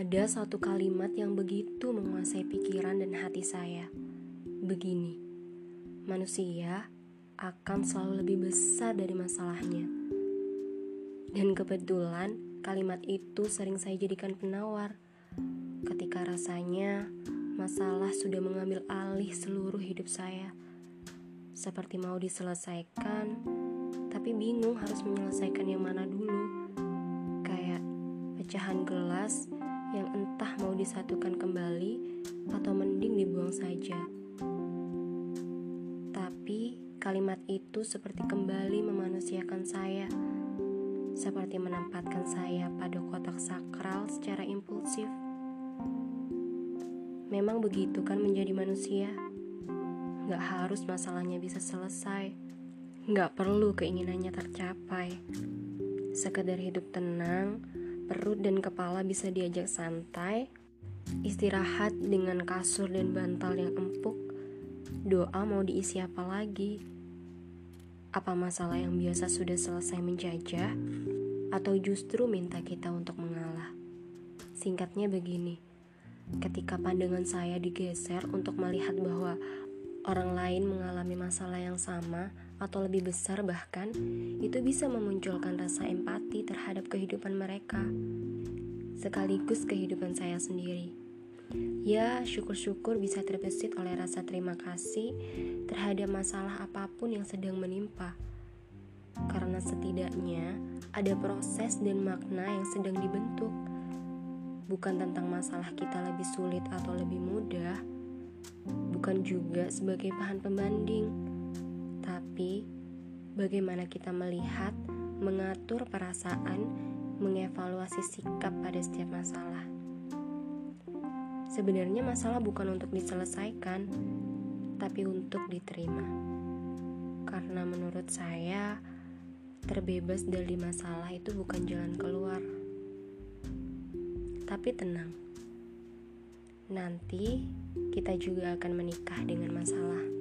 Ada satu kalimat yang begitu menguasai pikiran dan hati saya. Begini, manusia akan selalu lebih besar dari masalahnya. Dan kebetulan kalimat itu sering saya jadikan penawar ketika rasanya masalah sudah mengambil alih seluruh hidup saya. Seperti mau diselesaikan, tapi bingung harus menyelesaikan yang mana dulu. Kayak pecahan gelas yang entah mau disatukan kembali atau mending dibuang saja. Tapi kalimat itu seperti kembali memanusiakan saya, seperti menempatkan saya pada kotak sakral secara impulsif. Memang begitu kan menjadi manusia? Gak harus masalahnya bisa selesai, gak perlu keinginannya tercapai. Sekedar hidup tenang, perut dan kepala bisa diajak santai, istirahat dengan kasur dan bantal yang empuk, doa mau diisi apa lagi? Apa masalah yang biasa sudah selesai menjajah, atau justru minta kita untuk mengalah? Singkatnya begini, ketika pandangan saya digeser untuk melihat bahwa orang lain mengalami masalah yang sama atau lebih besar bahkan, itu bisa memunculkan rasa empati terhadap kehidupan mereka, sekaligus kehidupan saya sendiri. Ya, syukur-syukur bisa terbesit oleh rasa terima kasih terhadap masalah apa pun yang sedang menimpa. Karena setidaknya ada proses dan makna yang sedang dibentuk. Bukan tentang masalah kita lebih sulit atau lebih mudah, bukan juga sebagai bahan pembanding bagaimana kita melihat, mengatur perasaan, mengevaluasi sikap pada setiap masalah. Sebenarnya masalah bukan untuk diselesaikan, tapi untuk diterima. Karena menurut saya, terbebas dari masalah itu bukan jalan keluar. Tapi tenang, nanti kita juga akan menikah dengan masalah.